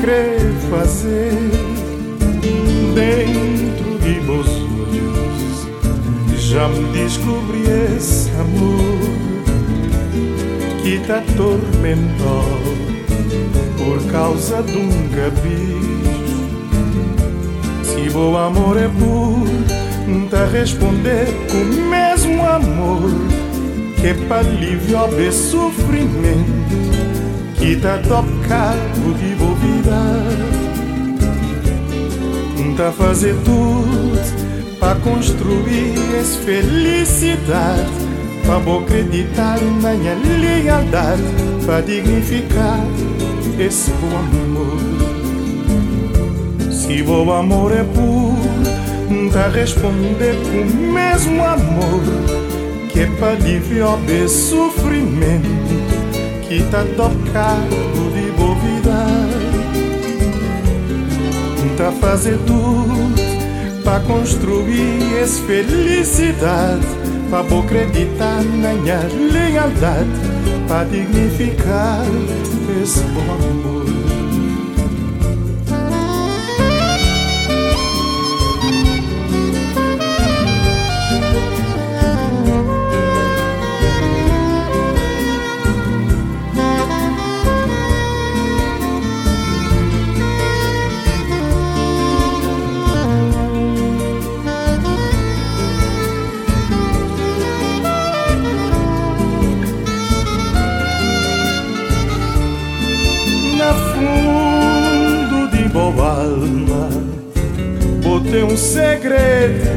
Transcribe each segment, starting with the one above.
crê fazer dentro de meus olhos. Já me descobri esse amor que te atormentou por causa de um gabicho. Se bom amor é puro, te responder com o mesmo amor que para alivio de sofrimento que tá tocado de bobida tá fazer tudo para construir essa felicidade para vou acreditar na minha lealdade para dignificar esse bom amor. Se o amor é puro tá responder com o mesmo amor que é para aliviar o sofrimento que tá tocado tá fazer tudo para construir essa felicidade para acreditar na minha lealdade para dignificar esse bom amor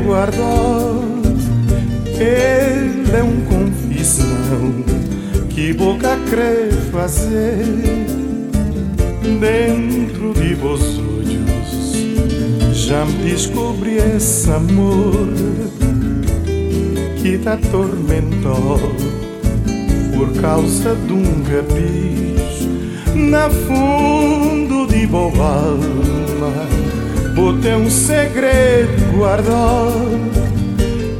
guardado. Ele é um confissão que boca crê fazer dentro de vos olhos. Já me descobri esse amor que te atormentou por causa de um capricho na fundo de boa alma Botei um segredo guardado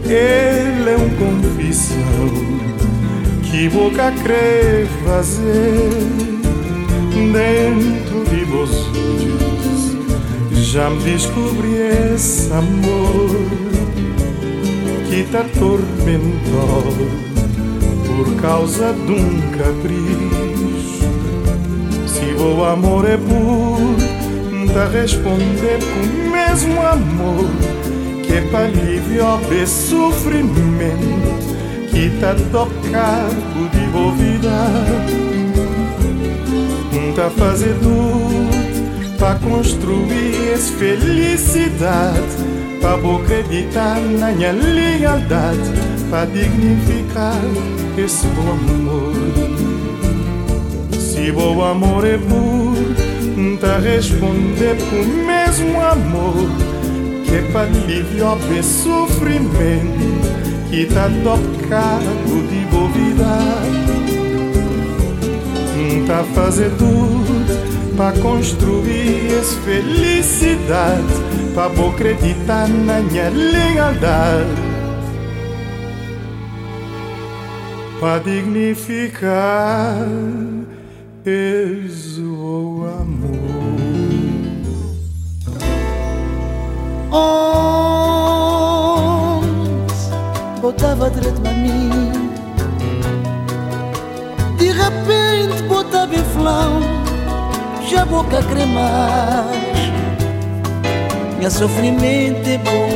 Ele é um confissão Que boca crê fazer. Dentro de vos olhos Já me descobri esse amor Que te atormentou Por causa de um capricho. Se o amor é puro a responder com o mesmo amor que para aliviar o sofrimento que tá tocado de envolvida tá fazer tudo para construir felicidade para acreditar na minha lealdade para dignificar esse bom amor. Se bom amor é puro a responder com o mesmo amor que é para aliviar o sofrimento que tá tocado de bovida tá fazer tudo para construir essa felicidade para vou acreditar na minha lealdade para dignificar esse amor. Onde botava direito a mim De repente botava em flão Já boca cremar Minha sofrimento é bom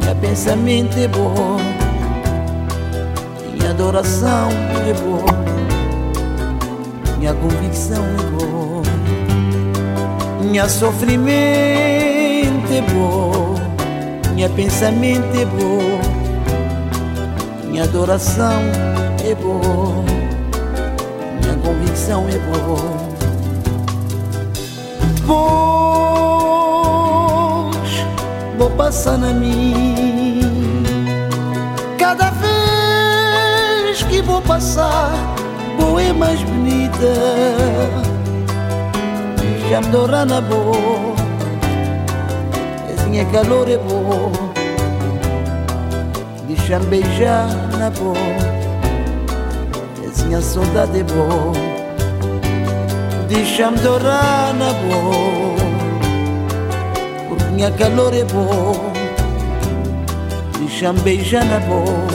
Minha pensamento é bom Minha adoração é bom minha convicção é boa, minha sofrimento é bom, Minha pensamento é bom Minha adoração é bom Minha convicção é boa Pois vou passar na mim Cada vez que vou passar Boa é mais bonita Já me dora na boa minha calor é bom Deixa-me beijar na boca Minha saudade é boa. Deixa-me dourar na boca Porque minha calor é bom Deixa-me beijar na boca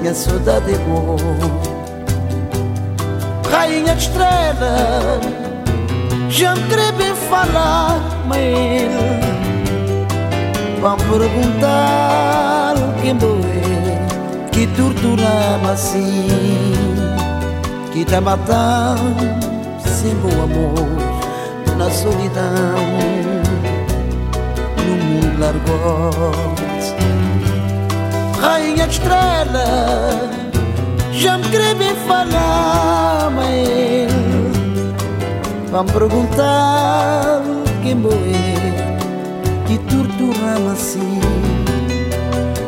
Minha saudade boa Rainha de estrela Já me bem falar mail Vão perguntar quem é Que tortura-me assim Que tá matando sem bom amor Na solidão. No mundo largou Rainha de estrela Já me queria falar Mas Vão perguntar quem boé que tortura-me assim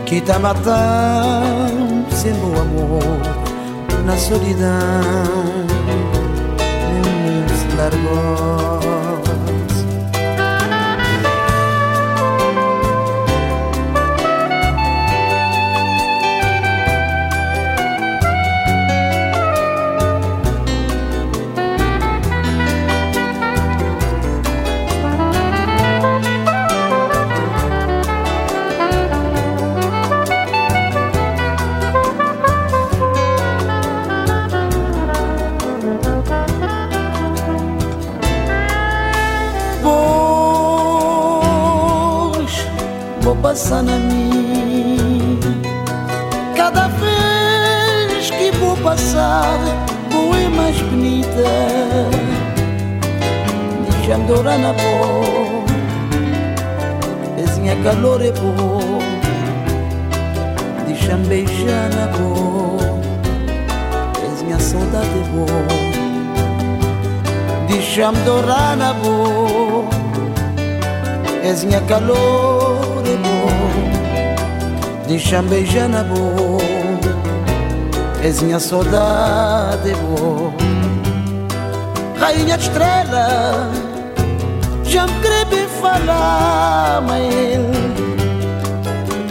que tá matando sem bom amor na solidão. Nos largou passa na mim. Cada vez que vou passar, vou é mais bonita. Deixa-me dourar na boca, pezinha calor é bom. Deixa-me beijar na boca, pezinha saudade é bom. Deixa-me dourar na boca, pezinha calor Deixa-me beijar na boca És minha saudade boa. Rainha de estrela Já me queria falar Mas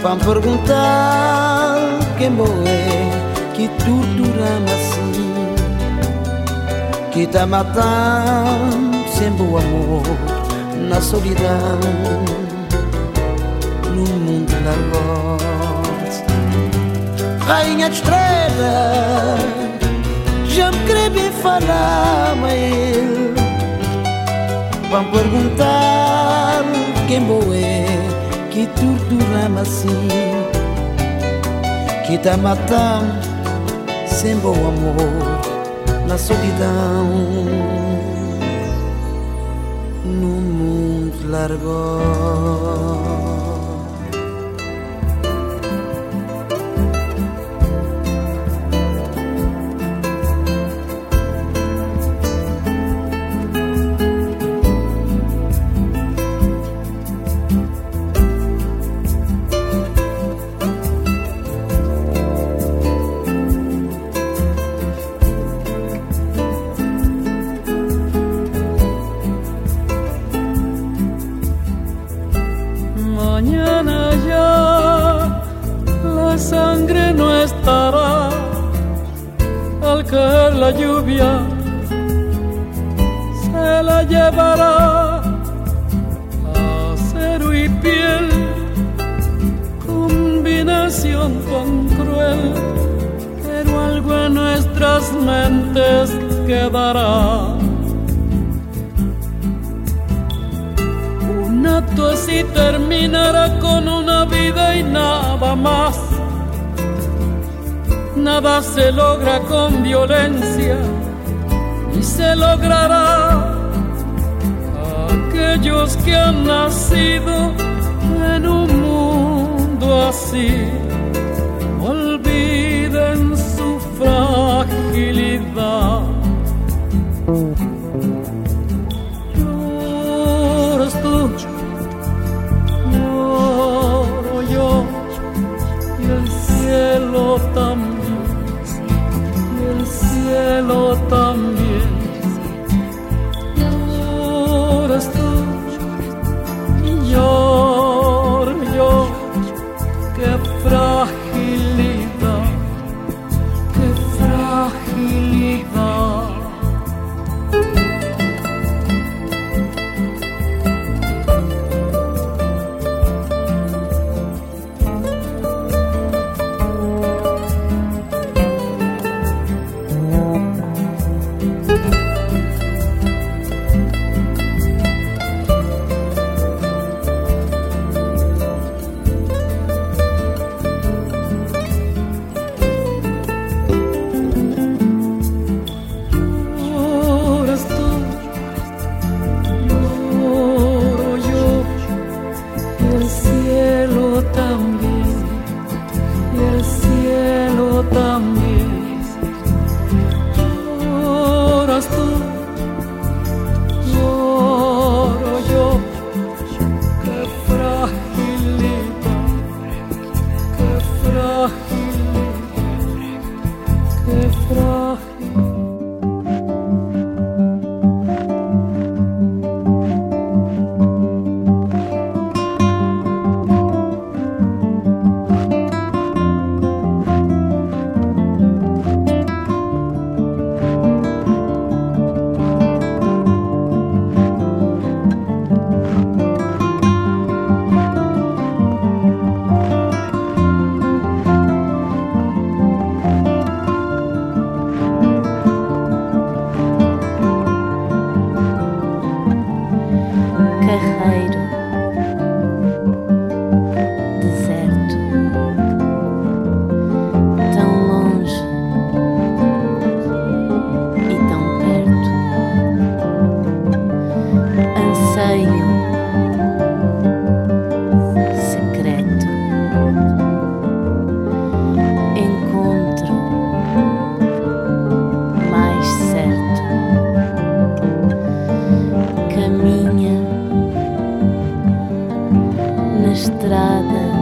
Vão perguntar quem é Que tortura-me assim. Que tá matando sem bom amor Na solidão largado rainha de estrela Já me queria falar, mas Vão perguntar quem boa é Que tortura-me assim. Que tá matando sem bom amor Na solidão. No mundo largou lluvia se la llevará acero y piel, combinación tan cruel, pero algo en nuestras mentes quedará. Un acto así terminará con una vida y nada más Nada se logra con violencia y se logrará aquellos que han nacido en un mundo así. Olviden su fragilidad. Fragilidad, estrada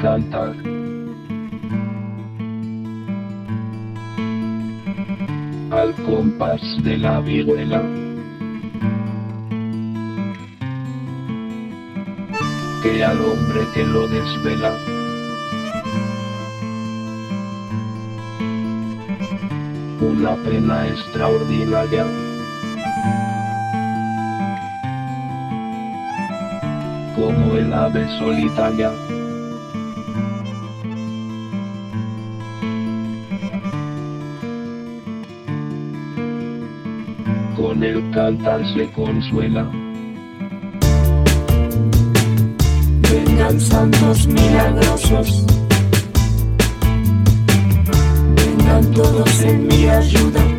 cantar. Al compás de la vihuela. Que al hombre que lo desvela. Una pena extraordinaria. como el ave solitaria. cantar se consuela. Vengan santos milagrosos, vengan todos en mi ayuda.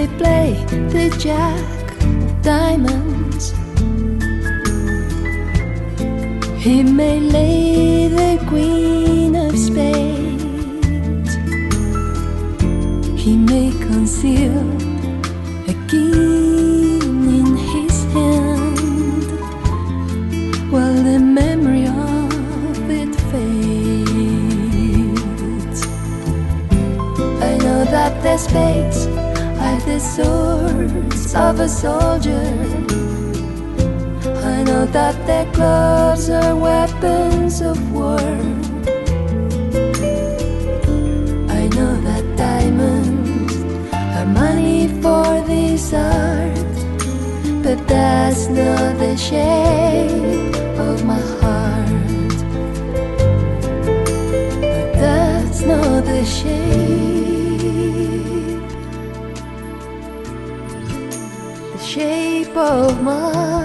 they play the jack of diamonds. He may lay the queen of spades. He may conceal a king in his hand, while the memory of it fades. I know that there's spades like the swords of a soldier. I know that their gloves are weapons of war. I know that diamonds are money for this art, but that's not the shape of my heart. But that's not the shape. above my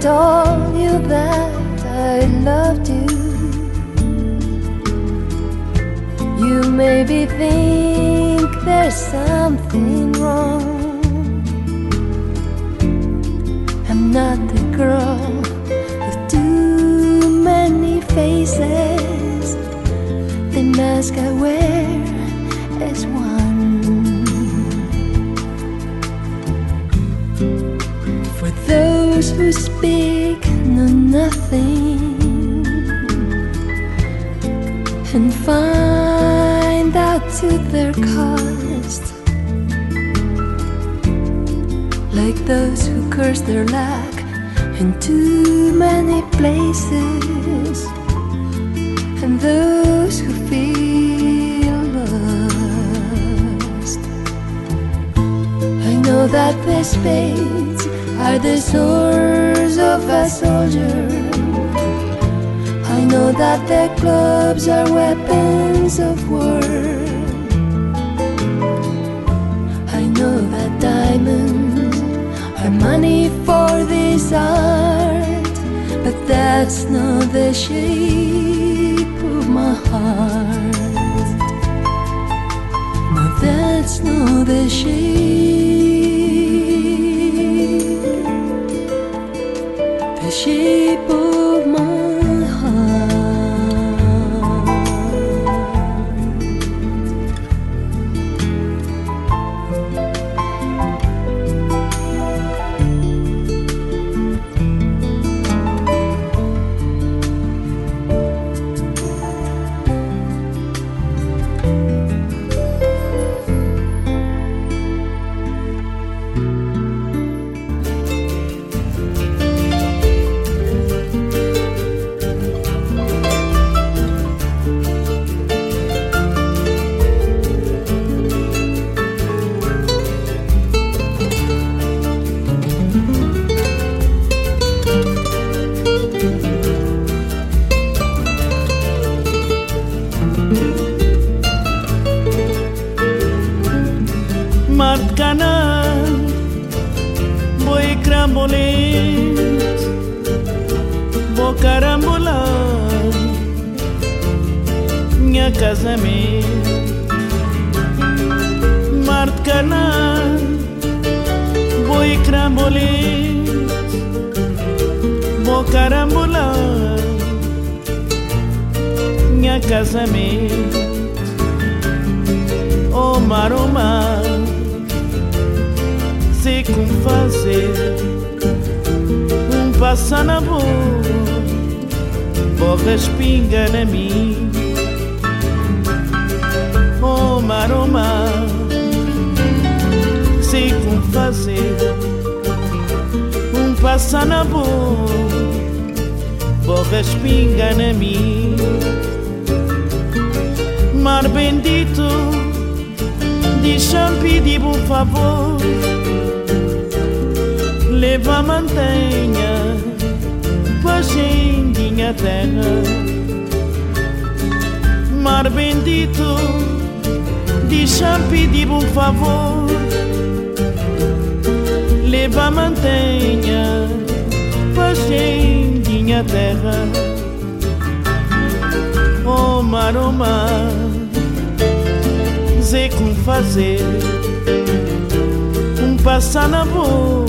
told you that I loved you, you maybe think there's something wrong. I'm not the girl with too many faces. The mask I those who speak know nothing. And find out to their cost, like those who curse their lack in too many places, and those who feel lost. I know that the spades are the swords of a soldier. I know that the clubs are weapons of war. I know that diamonds are money for this art, but that's not the shape of my heart. No, that's not the shape, 起不？Casamento. Marcana, boi crambolente, vou carambolar, minha casamento. Oh mar, oh mar Sei como fazer Um passa na boa Borra espinga na mim Oh mar, oh mar. Sei como fazer Um passa na boa Borra espinga na mim Mar bendito Deixa-me pedir um favor. Leva a mantenha Pra gentinha terra. Mar bendito Deixa-me pedir um favor. Leva mantenha Pra gentinha terra Oh mar, oh mar sei como fazer Um passar na boa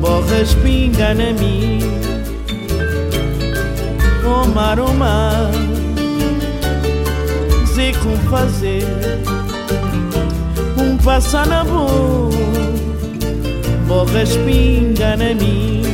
Borra borras pinga na mim O mar, o mar Sei como fazer Passar na boa Borras pinga na mim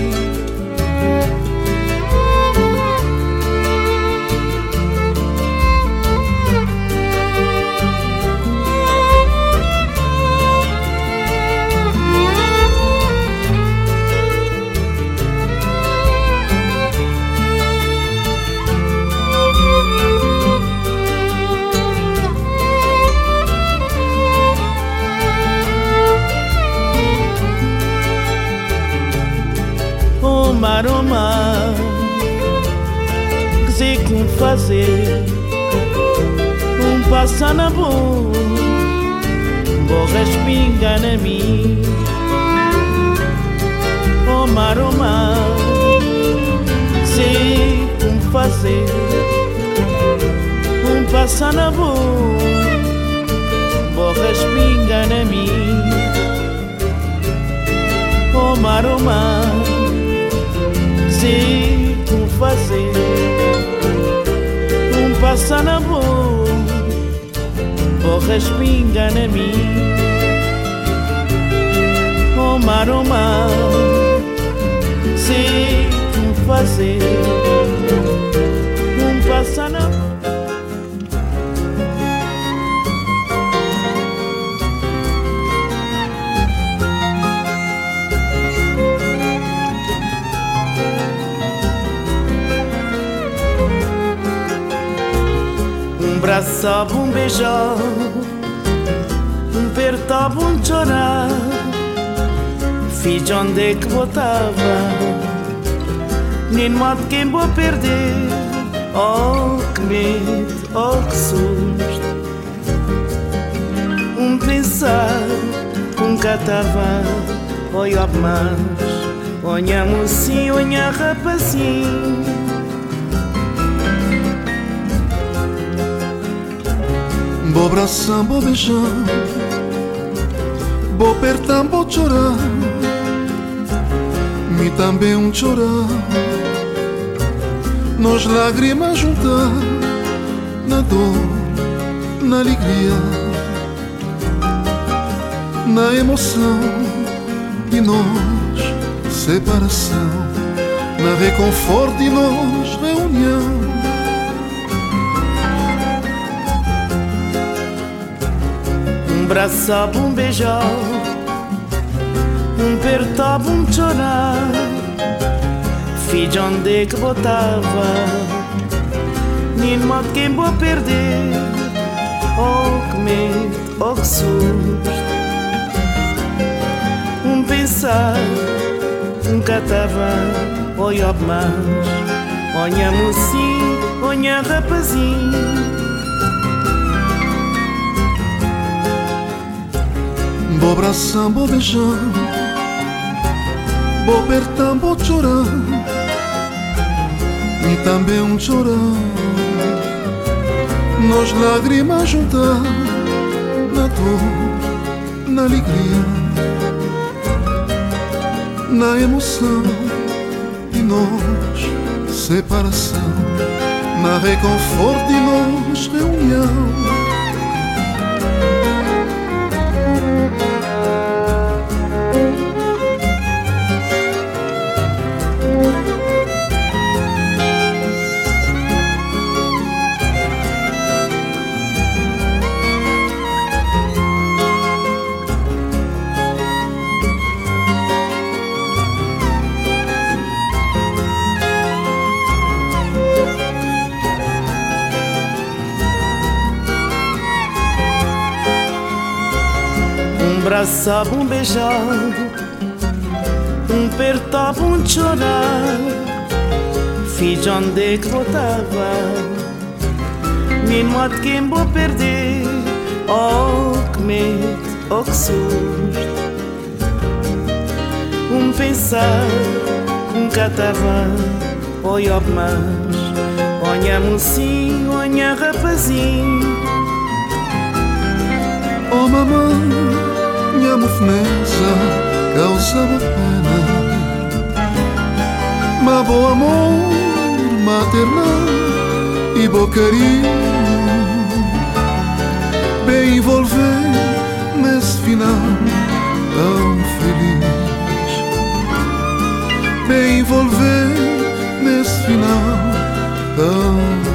sei como fazer. Um passa na boa Borras pinga na mim Oh Sei como fazer. Um passa na boa Borras pinga na mim Oh mar, oh como fazer Um passa na boa Borras pinga na mim Oh mar, oh mar como fazer Um passa na boa abraçava, um beijar, um apertava, um chorar. Fiz onde é que botava, nem modo quem vou perder. Oh, que medo, oh, que susto. Um pensar, um catava, olha mais, olha mocinho, olha rapazinho. Vou abraçar, vou beijar Vou apertar, vou chorar. Me também um chorar. Nós lágrimas juntar Na dor, na alegria Na emoção. E nós, separação Na reconforto e nós, Um abraçava, um beijar Um apertava, um chorar Fiz onde é que botava? Nem modo quem vou perder. Oh que medo, oh que susto. Um pensar, um catava. Olha mais, olha mocinho, olha rapazinho Vou apertar, vou chorar. E também um chorar Nós lágrimas juntar Na dor, na alegria Na emoção. E nós, separação Na reconforto e nós, reunião abraçava, um beijar, um apertava, um chorar. Fiz onde que botava, nem modo quem vou perder. Oh, que medo, oh, que susto. Um pensar, um catava, olha mais, olha mocinho, olha rapazinho. Oh mamãe minha mofneza causa-me pena. Bom amor maternal e bom carinho. Bem envolver nesse final tão feliz. Bem envolver nesse final tão ta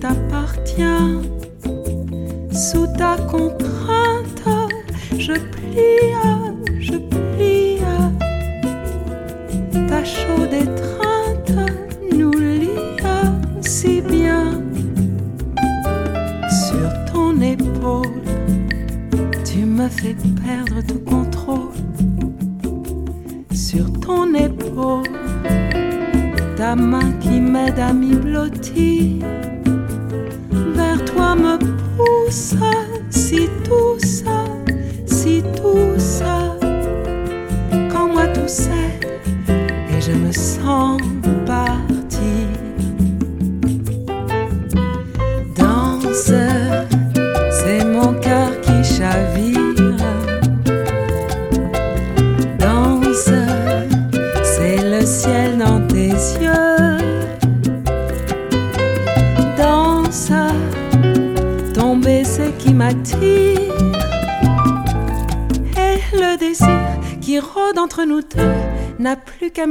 t'appartient.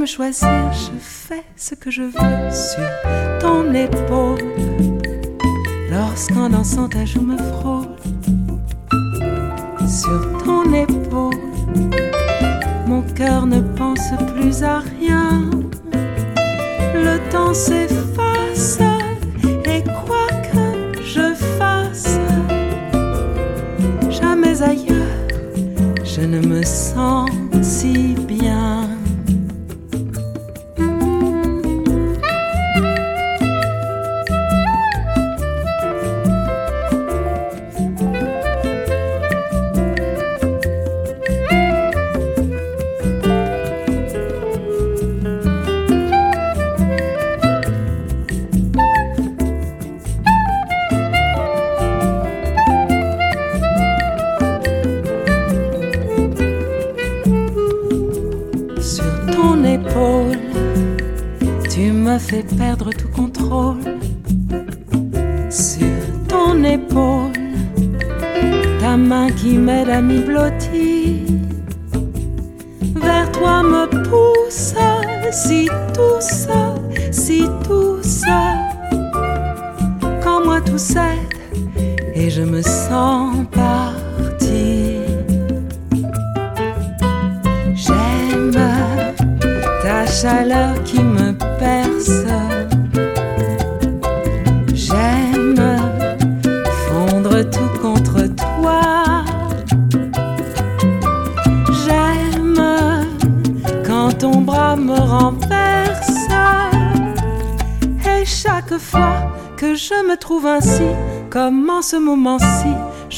Choisir. Je fais ce que je veux sur ton épaule. Lorsqu'en dansant ta joue me frôle sur ton épaule, mon cœur ne pense plus à rien. Le temps s'efface je ne me sens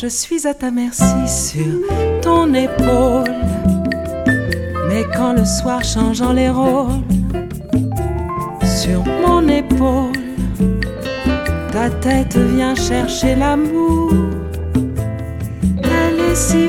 je suis à ta merci sur ton épaule. Mais quand le soir changeant les rôles, sur mon épaule. Ta tête vient chercher l'amour. Elle est si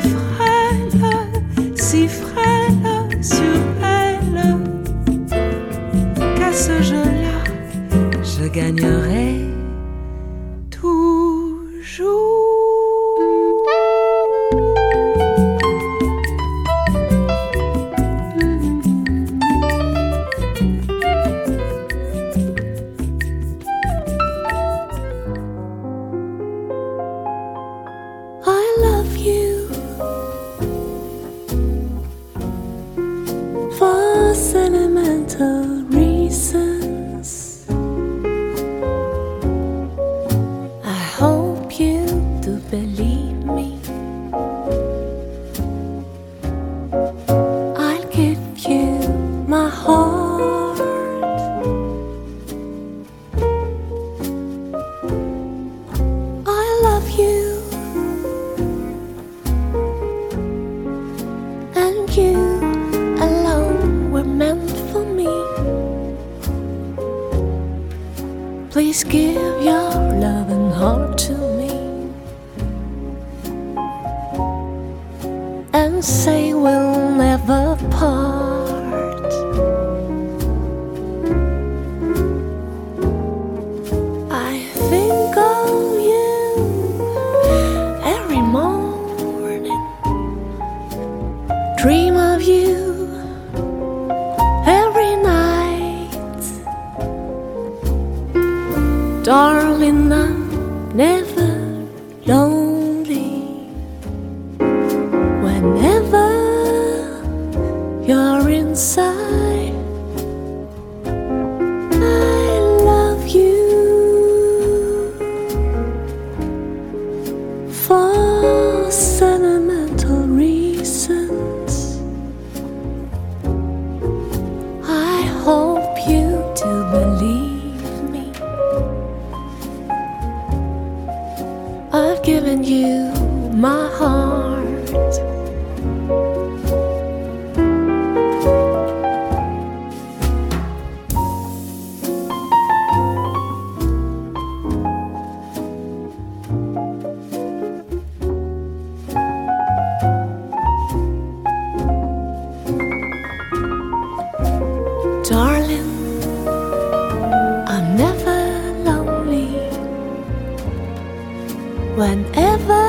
Whenever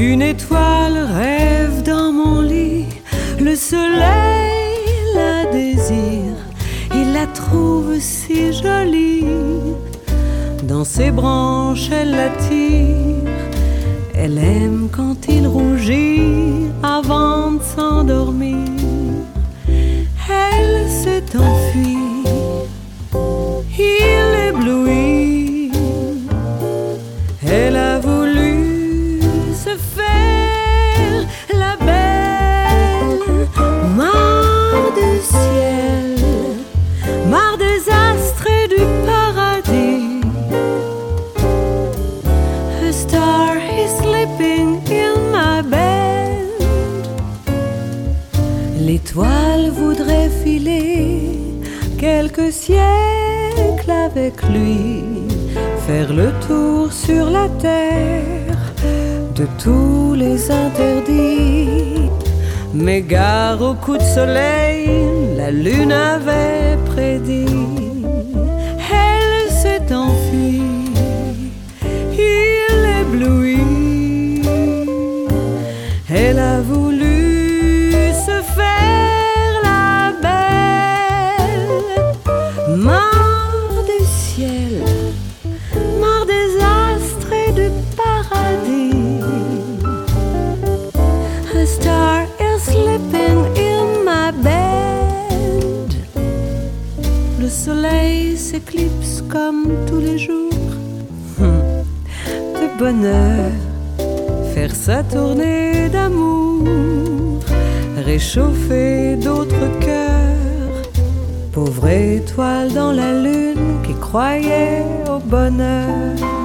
Une étoile rêve dans mon lit, le soleil la désire, il la trouve si jolie. Dans ses branches, elle l'attire, elle aime quand il rougit avant de s'endormir. Elle s'est enfuie avec lui, faire le tour sur la terre de tous les interdits. Mais gare au coup de soleil, la lune avait prédit bonheur, faire sa tournée d'amour, réchauffer d'autres cœurs. Pauvre étoile dans la lune qui croyait au bonheur.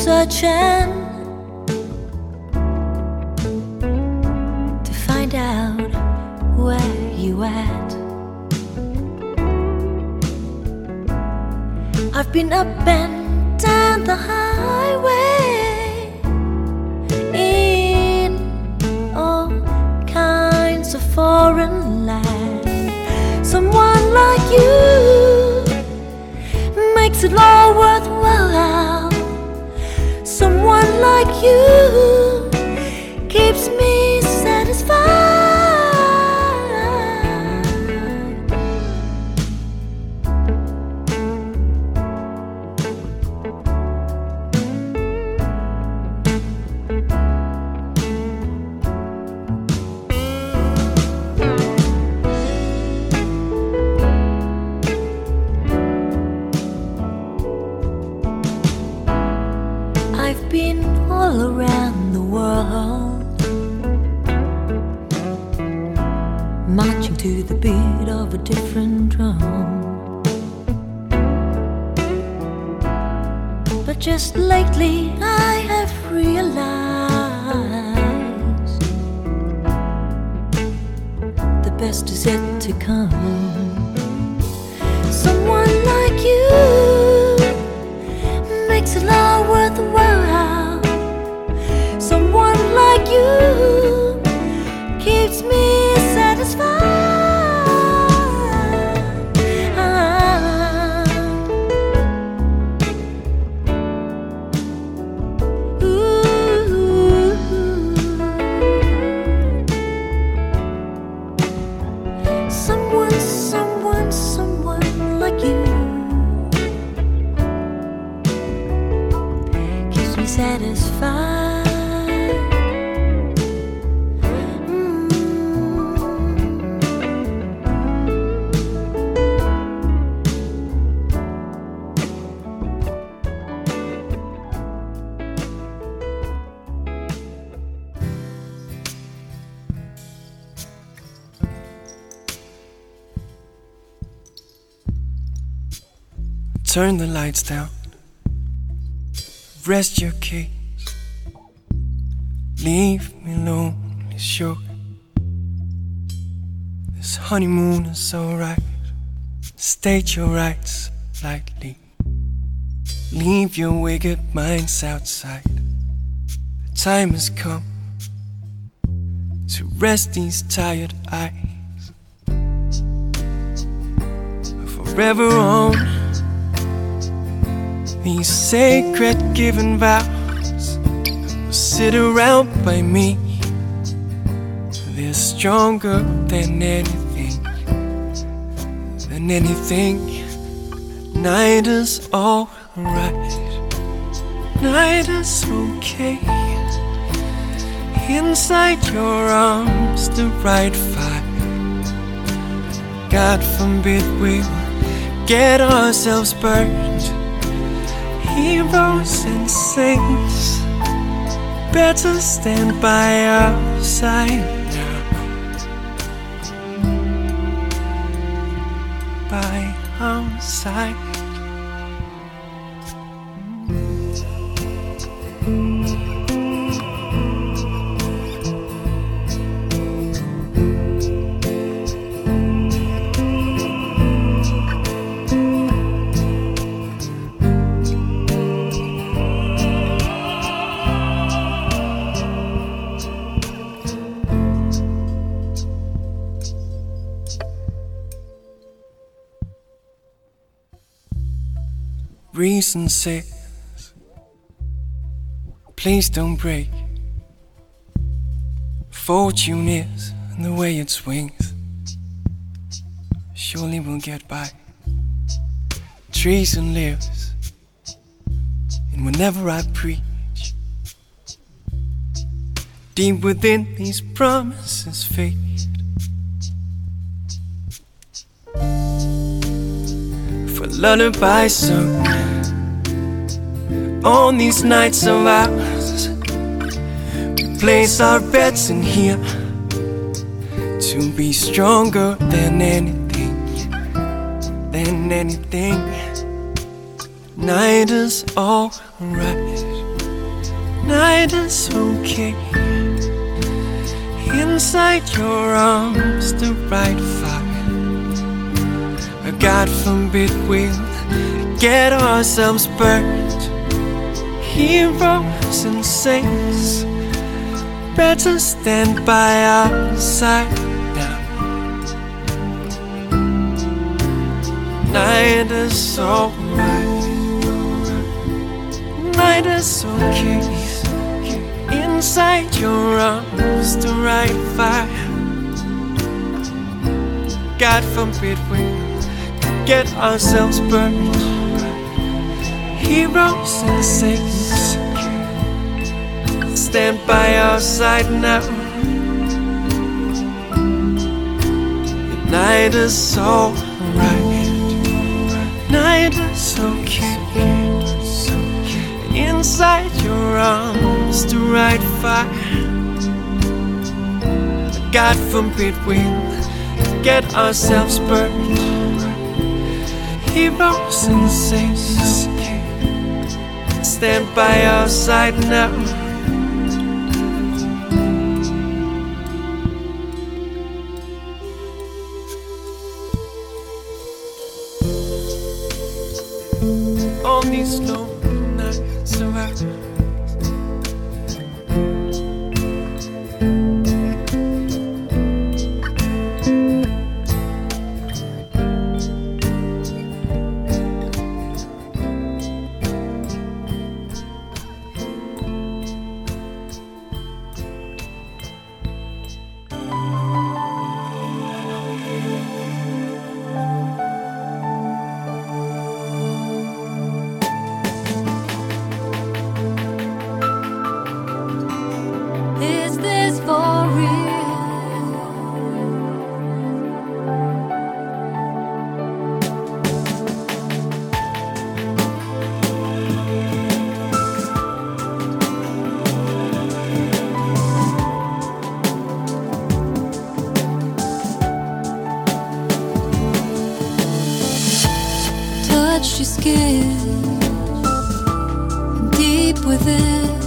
所缺。noticed lately. Turn the lights down. Rest your case. Leave me lonely, sure. This honeymoon is alright. State your rights lightly. Leave your wicked minds outside. The time has come to rest these tired eyes. Forever on these sacred given vows sit around by me. They're stronger than anything, than anything. Night is alright, night is okay. Inside your arms, the right fire. God forbid we get ourselves burned heroes and saints better stand by our side. By our side. Reason says, please don't break. Fortune is the way it swings. Surely we'll get by. Treason lives, and whenever I preach, deep within these promises fade. For lullaby sung on these nights of ours, we place our bets in here to be stronger than anything, than anything. Night is alright. Night is okay. Inside your arms, the right fire. God forbid we'll get ourselves burned. Heroes and saints, better stand by our side now. Night is alright. Night is okay. Inside your arms, the right fire. God forbid we get ourselves burned. Heroes and saints stand by our side now. The night is so alright. Night is so okay. Inside your arms, the right fire. God forbid we'll get ourselves burned. Heroes and saints stand by our side now. Your skin deep within.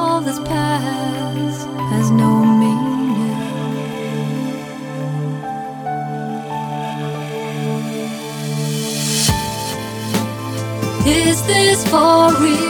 All that's past has no meaning. Is this for real?